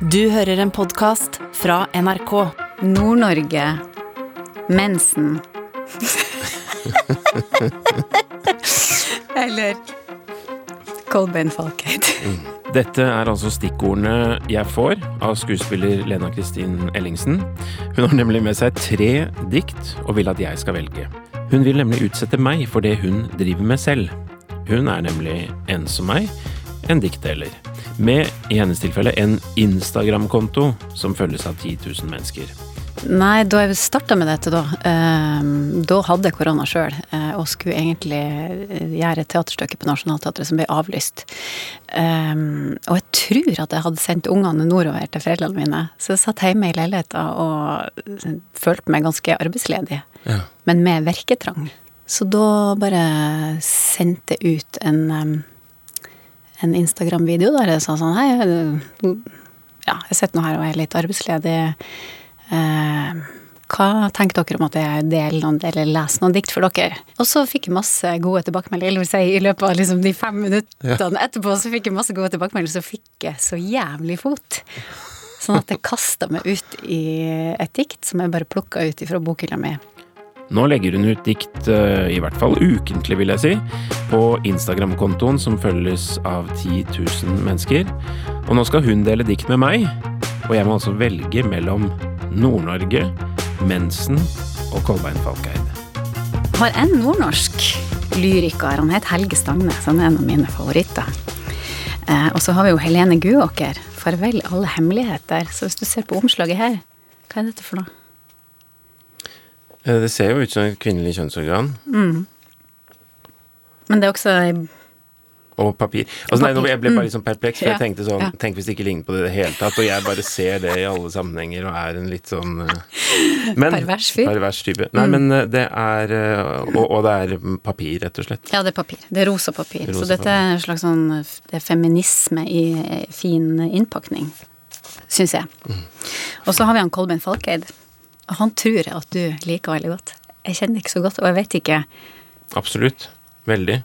Du hører en podkast fra NRK. Nord-Norge. Mensen. Eller Kolbein Falkeid. Dette er altså stikkordene jeg får av skuespiller Lena Kristin Ellingsen. Hun har nemlig med seg tre dikt og vil at jeg skal velge. Hun vil nemlig utsette meg for det hun driver med selv. Hun er nemlig en som meg, en diktdeler. Med, i hennes tilfelle, en Instagram-konto som følges av 10 000 mennesker. Nei, da jeg starta med dette, da, eh, da hadde jeg korona sjøl, eh, og skulle egentlig eh, gjøre et teaterstykke på Nationaltheatret som ble avlyst. Eh, og jeg tror at jeg hadde sendt ungene nordover til foreldrene mine, så jeg satt hjemme i leiligheta og følte meg ganske arbeidsledig, Ja. men med verketrang. Så da bare sendte jeg ut en, em, en Instagram-video der jeg sa sånn Hei, ja, jeg sitter nå her og er litt arbeidsledig. Eh, hva tenker dere om at jeg deler noen eller leser noen dikt for dere? Og så fikk jeg masse gode tilbakemeldinger. Si, i løpet av liksom de fem minuttene etterpå så fikk jeg masse gode tilbakemeldinger, så fikk jeg så jævlig fot. Sånn at jeg kasta meg ut i et dikt som jeg bare plukka ut fra bokhylla mi. Nå legger hun ut dikt, eh, i hvert fall ukentlig vil jeg si, på Instagram-kontoen som følges av 10 000 mennesker. Og nå skal hun dele dikt med meg, og jeg må altså velge mellom Nord-Norge, Mensen og Kolbein Falkeid. har en nordnorsk lyriker. Han heter Helge Stangnes. Han er en av mine favoritter. Eh, og så har vi jo Helene Guåker. 'Farvel alle hemmeligheter'. Så hvis du ser på omslaget her, hva er dette for noe? Eh, Det ser jo ut som et kvinnelig kjønnsorgan. Men det er også Og papir. Altså, nei, jeg ble Mm. bare litt sånn perpleks, for Ja. jeg tenkte sånn Ja. Tenk hvis det ikke ligner på det i det hele tatt, og jeg bare ser det i alle sammenhenger og er en litt sånn eh, men, Pervers fyr. Mm. Pervers type. Nei, men eh, det er og, og det er papir, rett og slett. Ja, det er papir. Det er rosa papir. Rosa så dette er en slags sånn Det er feminisme i fin innpakning, syns jeg. Mm. Og så har vi han Kolbein Falkeid. Han tror at du liker veldig godt. Jeg kjenner ikke så godt, og jeg vet ikke Absolutt. Veldig.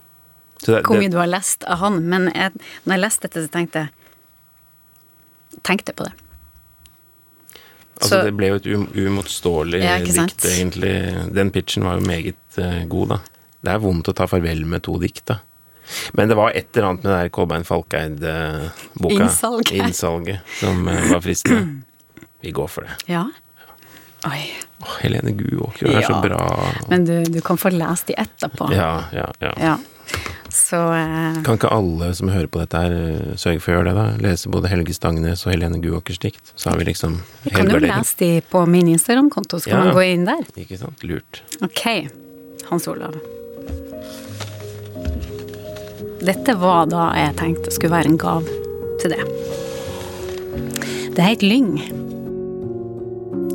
Så det, hvor mye det, du har lest av han, men jeg, når jeg leste dette, så tenkte jeg Tenkte på det. altså, så- det ble jo et um, uimotståelig Ja, dikt, egentlig. Den pitchen var jo meget uh, god, da. Det er vondt å ta farvel med to dikt, da. Men det var et eller annet med det der Kolbein Falkeid-boka. Innsalget. Innsalget. Som eh, var fristende. Vi går for det. Ja. Oi. Åh, Helene Guåker er så bra. Men du, du kan få lest de etterpå. Ja, ja, ja. Ja. Så eh, Kan ikke alle som hører på dette her, eh, sørge for å gjøre det, da? Lese både Helge Stangnes og Helene Guåkers dikt? Så har vi liksom vi kan jo lese de på min Instagram-konto, så kan Ja. man gå inn der. Ikke sant? Lurt. Ok, Hans Olav. Dette var da jeg tenkte skulle være en gave til det. Det heter Lyng.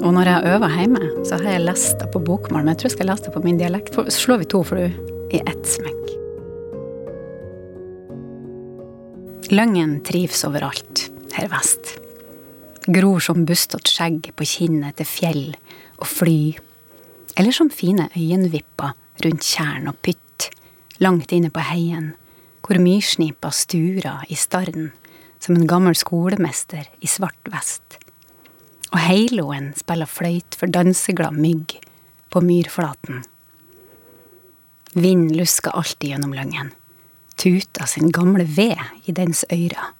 Og når jeg øver hjemme, så har jeg lest det på bokmål, men jeg tror jeg skal lese det på min dialekt. For slår vi to fluer i ett smekk. Løgnen trives overalt her vest. Gror som bustete skjegg på kinnet til fjell og fly eller som fine øyenvipper rundt tjern og pytt, langt inne på heien, hvor myrsnipa sturer i starden, som en gammel skolemester i svart vest. Og heiloen spiller fløyt for danseglad mygg på myrflaten. Vind lusker alltid gjennom lyngen, tuter sin gamle ved i dens øyre,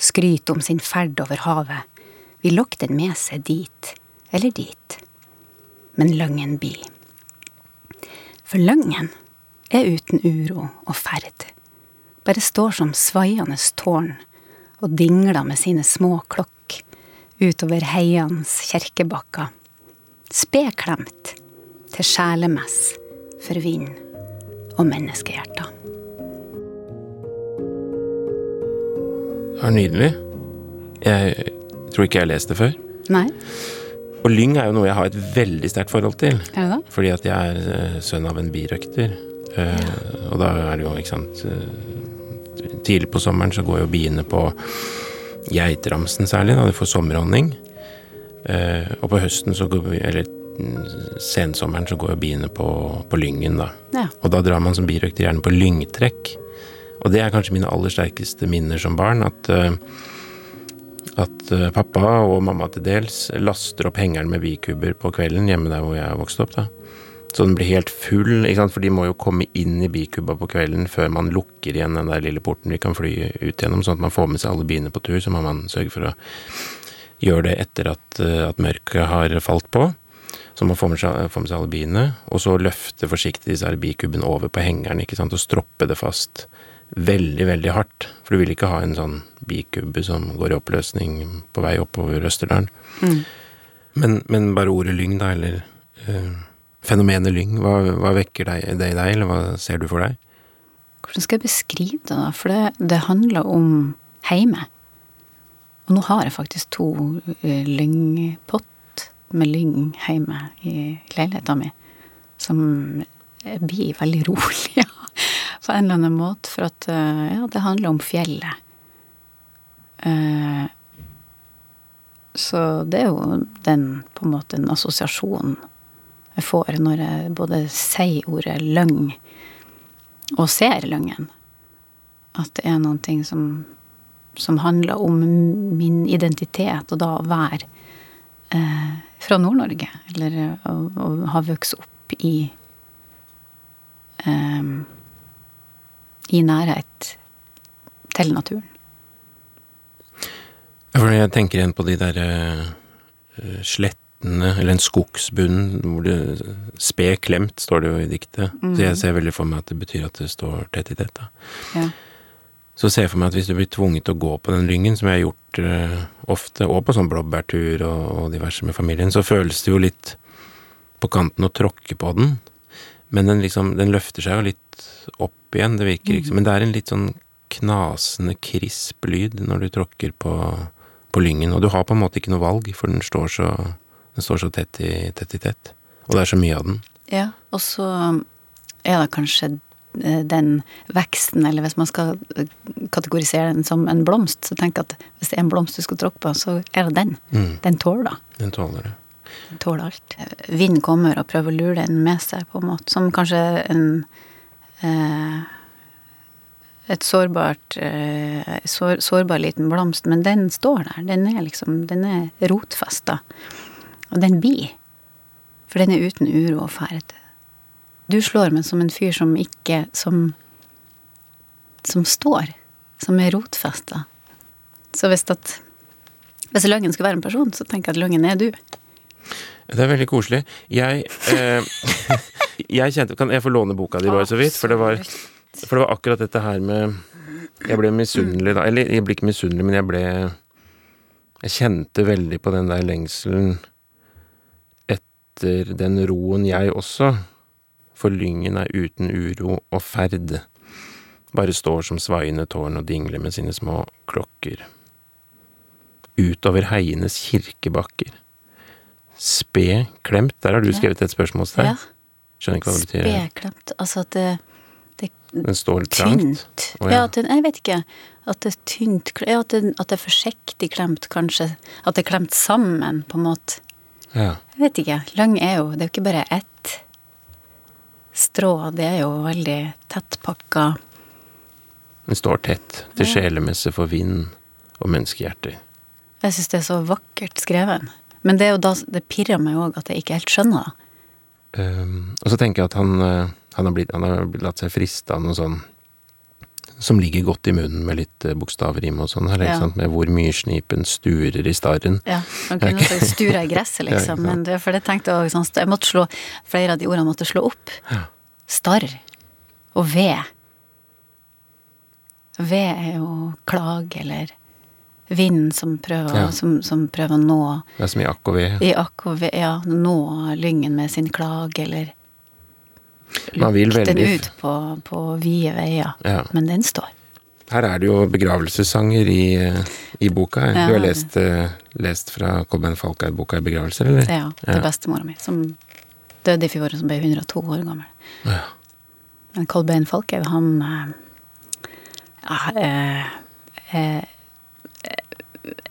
skryter om sin ferd over havet, vil lokke den med seg dit eller dit. Men løgnen blir. For løgnen er uten uro og ferd, bare står som svaiende tårn og dingler med sine små klokk utover heians kjerkebakker, spedklemt til sjelemess for vind og menneskehjerter. Det er nydelig. Jeg tror ikke jeg har lest det før. Nei, Og lyng er jo noe jeg har et veldig sterkt forhold til. er det? Fordi at jeg er eh, sønn av en birøkter. Ja. og da er det jo, ikke sant eh, Tidlig på sommeren så går jo biene på geitramsen særlig, da de får sommerhonning. Eh, og på høsten så går vi Eller mm, sensommeren så går biene på, på lyngen, da. Ja. Og da drar man som birøkter gjerne på lyngtrekk. Og det er kanskje mine aller sterkeste minner som barn. At, eh, at eh, pappa og mamma til dels laster opp hengeren med bikuber på kvelden hjemme der hvor jeg vokste opp. da. Så den blir helt full, ikke sant? for de må jo komme inn i bikuba på kvelden før man lukker igjen den der lille porten de kan fly ut gjennom, sånn at man får med seg alle biene på tur. Så må man sørge for å gjøre det etter at, eh, at mørket har falt på. Så man får med, seg, får med seg alle biene, og så løfte forsiktig disse bikubene over på hengeren ikke sant? og stroppe det fast veldig, veldig hardt. For du vil ikke ha en sånn bikubbe som går i oppløsning på vei oppover Østerdalen. Mm. Men, men bare ordet lyng, da, eller eh, fenomenet lyng, hva, hva vekker det i deg, eller hva ser du for deg? Hvordan skal jeg beskrive det, da? For det, det handler om heime. Og nå har jeg faktisk to eh, lyngpott med lyng hjemme i leiligheta mi, som blir veldig rolig på en eller annen måte. For at eh, ja, det handler om fjellet. Eh, så det er jo den på en måte en assosiasjon jeg får når jeg både sier ordet løgn og ser løgnen. At det er noen ting som, som handler om min identitet, og da å være eh, fra Nord-Norge. Eller å, å, ha vokst opp i eh, I nærhet til naturen. Jeg tenker igjen på de derre uh, slettene, eller en skogsbunn hvor det Sped klemt, står det jo i diktet. Mm. Så jeg ser veldig for meg at det betyr at det står tett i tett. Ja. Så ser jeg for meg at hvis du blir tvunget til å gå på den lyngen, som jeg har gjort uh, ofte, og på sånn blåbærtur og, og diverse med familien, så føles det jo litt på kanten å tråkke på den. Men den liksom, den løfter seg jo litt opp igjen, det virker ikke Men det er en litt sånn knasende, krisp lyd når du tråkker på, på lyngen. Og du har på en måte ikke noe valg, for den står så, den står så tett, i, tett i tett. Og det er så mye av den. Ja, og så er det kanskje eh, den veksten, eller hvis man skal eh, kategorisere den som en blomst, så tenk at hvis det er en blomst du skal tråkke på, så er det den. Mm. Den tåler. Den tåler det. Den tåler alt. Vind kommer og prøver å lure den med seg, på en måte. Som kanskje en eh, Et sårbart eh, sår, Sårbar liten blomst. Men den står der. Den er liksom Den er rotfesta. Og den blir. For den er uten uro og ferd. Du slår meg som en fyr som ikke Som Som står. Som er rotfesta. Så hvis at Hvis Løggen skulle være en person, så tenker jeg at Løggen er du. Det er veldig koselig. Jeg eh, Jeg kjente Kan jeg få låne boka di bare så vidt? For det var, for det var akkurat dette her med Jeg ble misunnelig da. Eller jeg ble ikke misunnelig, men jeg ble Jeg kjente veldig på den der lengselen etter den roen, jeg også. For lyngen er uten uro og ferd. Bare står som svaiende tårn og dingler med sine små klokker. Utover heienes kirkebakker. Spe klemt. Der har du skrevet et spørsmålstegn. Ja. Skjønner ikke hva det betyr. Speklemt. Altså at det, det Den står trangt. tynt. Oh, ja. ja, at det, jeg vet ikke. At det er tynt ja, at, det, at det er forsiktig klemt, kanskje. At det er klemt sammen, på en måte. Ja. Jeg vet ikke. Lang er jo Det er jo ikke bare ett strå. Det er jo veldig tettpakka. Den står tett til Ja. sjelemesse for vind og menneskehjerter. Jeg syns det er så vakkert skrevet. Men det er jo da det pirrer meg òg at jeg ikke helt skjønner. Um, og så tenker jeg at han, eh, han, har blitt, han har latt seg friste av noe sånn som ligger godt i munnen med litt uh, bokstavrim og sånn her, Ja. med hvor mye-snipen sturer i starren. Ja, man kunne sture i gresset, liksom. ja, Men det, for det tenkte jeg sånn, jeg måtte slå Flere av de ordene måtte slå opp. Ja. Starr. Og ved. Ved er jo klag, eller vind som prøver, Ja. som, som prøver å nå Det er som i akk og ved. i akk og ved, ja, nå lyngen med sin klag, eller Lukke den ut på, på vide veier. Ja. Men den står. Her er det jo begravelsessanger i, i boka. Ja. Du har lest, eh, lest fra Kolbein Falkeid-boka i begravelser, eller? Ja, til bestemora mi, som døde i fjor, som ble 102 år gammel. Ja. Men Kolbein Falkhaug, han ja, eh, eh,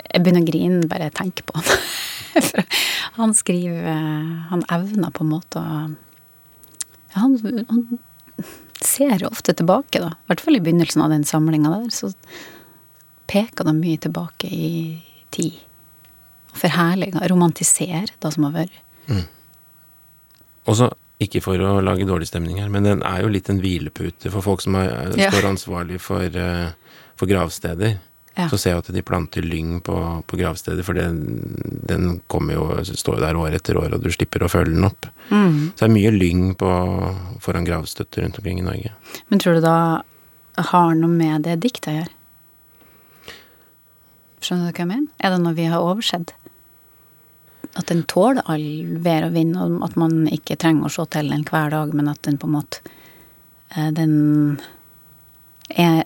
Jeg begynner å grine bare jeg tenker på han. Han skriver Han evner på en måte å ja, han, han ser ofte tilbake, da. I hvert fall i begynnelsen av den samlinga der. Så peker de mye tilbake i tid. Forherlige, romantisere det som har vært. Mm. Også, ikke for å lage dårlig stemning her, men den er jo litt en hvilepute for folk som er, Ja. står ansvarlig for, eh, for gravsteder. Ja. Så ser jeg at de planter lyng på, på gravsteder, for den, den kommer jo, står jo der år etter år, og du slipper å følge den opp. Mm. Så det er mye lyng på, foran gravstøtter rundt omkring i Norge. Men tror du da har noe med det diktet å gjøre? Skjønner du hva jeg mener? Er det noe vi har oversett? At den tåler all vær og vind, og at man ikke trenger å se til den hver dag, men at den på en måte eh, Den er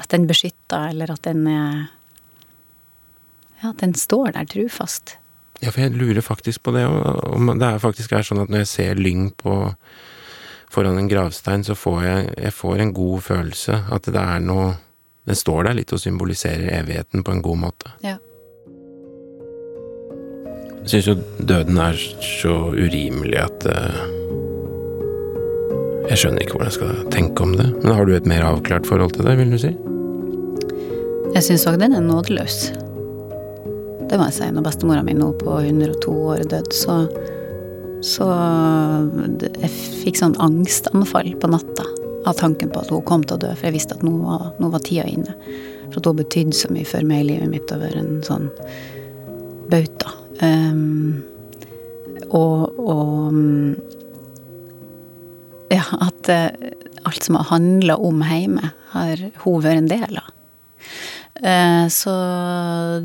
At den beskytter, eller at den er Ja, at den står der trufast. Ja, for jeg lurer faktisk på det, om det er faktisk er sånn at når jeg ser lyng på foran en gravstein, så får jeg, jeg får en god følelse. At det er noe Den står der litt og symboliserer evigheten på en god måte. Ja. Jeg syns jo døden er så urimelig at eh, Jeg skjønner ikke hvordan jeg skal tenke om det. Men har du et mer avklart forhold til det, vil du si? Jeg syns òg den er nådeløs. Det må jeg si. Når bestemora mi nå på 102 år død, så Så Jeg fikk sånn angstanfall på natta av tanken på at hun kom til å dø, for jeg visste at nå var, nå var tida inne. For at hun betydde så mye for meg i livet mitt være en sånn bauta. Um, og, og Ja, at eh, alt som har handla om heime, har hun vært en del av. Eh, Så,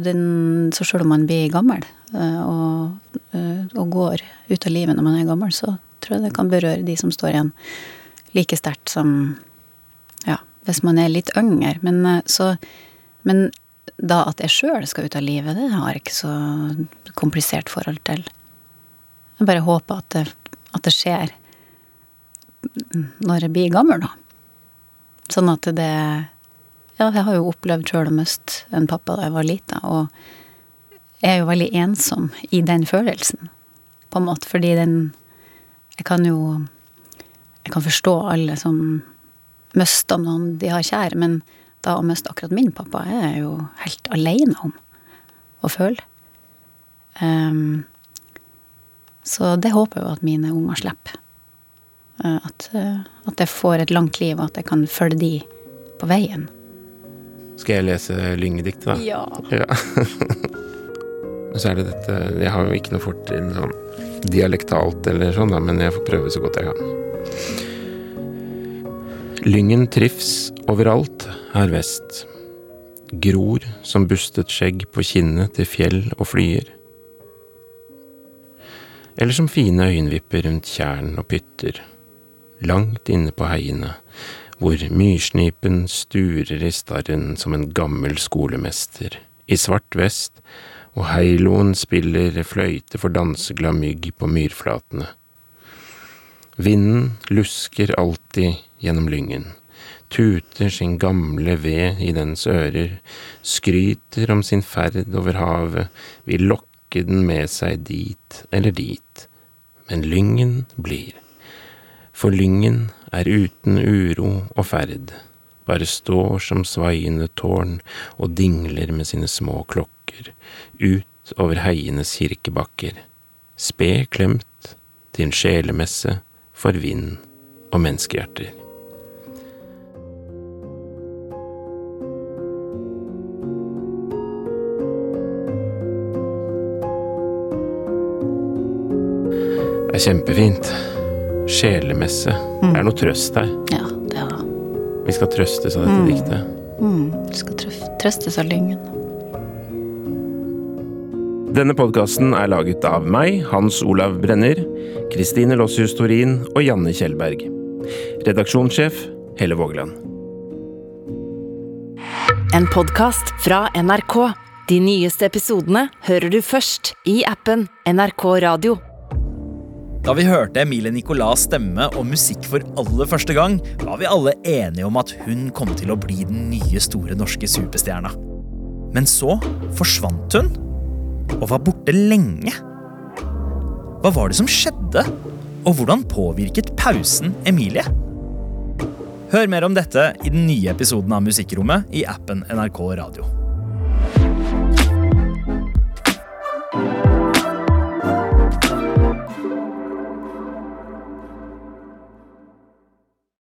den, så selv om man blir gammel eh, og, og går ut av livet når man er gammel, så tror jeg det kan berøre de som står igjen like sterkt som ja, hvis man er litt yngre. Men, så, men da at jeg sjøl skal ut av livet, det har jeg ikke så komplisert forhold til. Jeg bare håper at det, at det skjer når jeg blir gammel, da. Sånn at det Ja, jeg har jo opplevd sjøl å miste en pappa da jeg var lita, og jeg er jo veldig ensom i den følelsen, på en måte, fordi den Jeg kan jo Jeg kan forstå alle som mister noen de har kjær, men da å miste akkurat min pappa er jeg jo helt aleine om å føle. Um, så det håper jeg jo at mine unger slipper. Eh, At, eh, at jeg får et langt liv, og at jeg kan følge de på veien. Skal jeg lese lyngediktet, da? Ja. Ja. så er det dette Jeg har jo ikke noe fortrinn sånn dialektalt eller sånn, da, men jeg får prøve så godt jeg kan. Lyngen trivs overalt her vest. Gror som bustet skjegg på kinnet til fjell og flyer. Eller som fine øyenvipper rundt tjern og pytter. Langt inne på heiene, hvor myrsnipen sturer i starren som en gammel skolemester, i svart vest, og heiloen spiller fløyte for danseglad mygg på myrflatene. Vinden lusker alltid gjennom lyngen, tuter sin gamle ved i dens ører, skryter om sin ferd over havet, vil lokke den med seg dit eller dit, men lyngen blir. For lyngen er uten uro og ferd, bare står som svaiende tårn og dingler med sine små klokker, ut over heienes kirkebakker, sped klemt til en sjelemesse for vind og menneskehjerter. Det er kjempefint. Sjelemesse. Det er noe trøst her. Ja, det er det. Vi skal trøstes av dette diktet. Mm, Vi skal trøf, trøstes av lyngen. Denne podkasten er laget av meg, Hans Olav Brenner, Kristine Lossius Torin og Janne Kjellberg. Redaksjonssjef Helle Vågeland. En podkast fra NRK. De nyeste episodene hører du først i appen NRK Radio. Da vi hørte Emilie Nicolas stemme og musikk for aller første gang, var vi alle enige om at hun kom til å bli den nye store norske superstjerna. Men så forsvant hun, og var borte lenge. Hva var det som skjedde, og hvordan påvirket pausen Emilie? Hør mer om dette i den nye episoden av Musikkrommet i appen NRK Radio.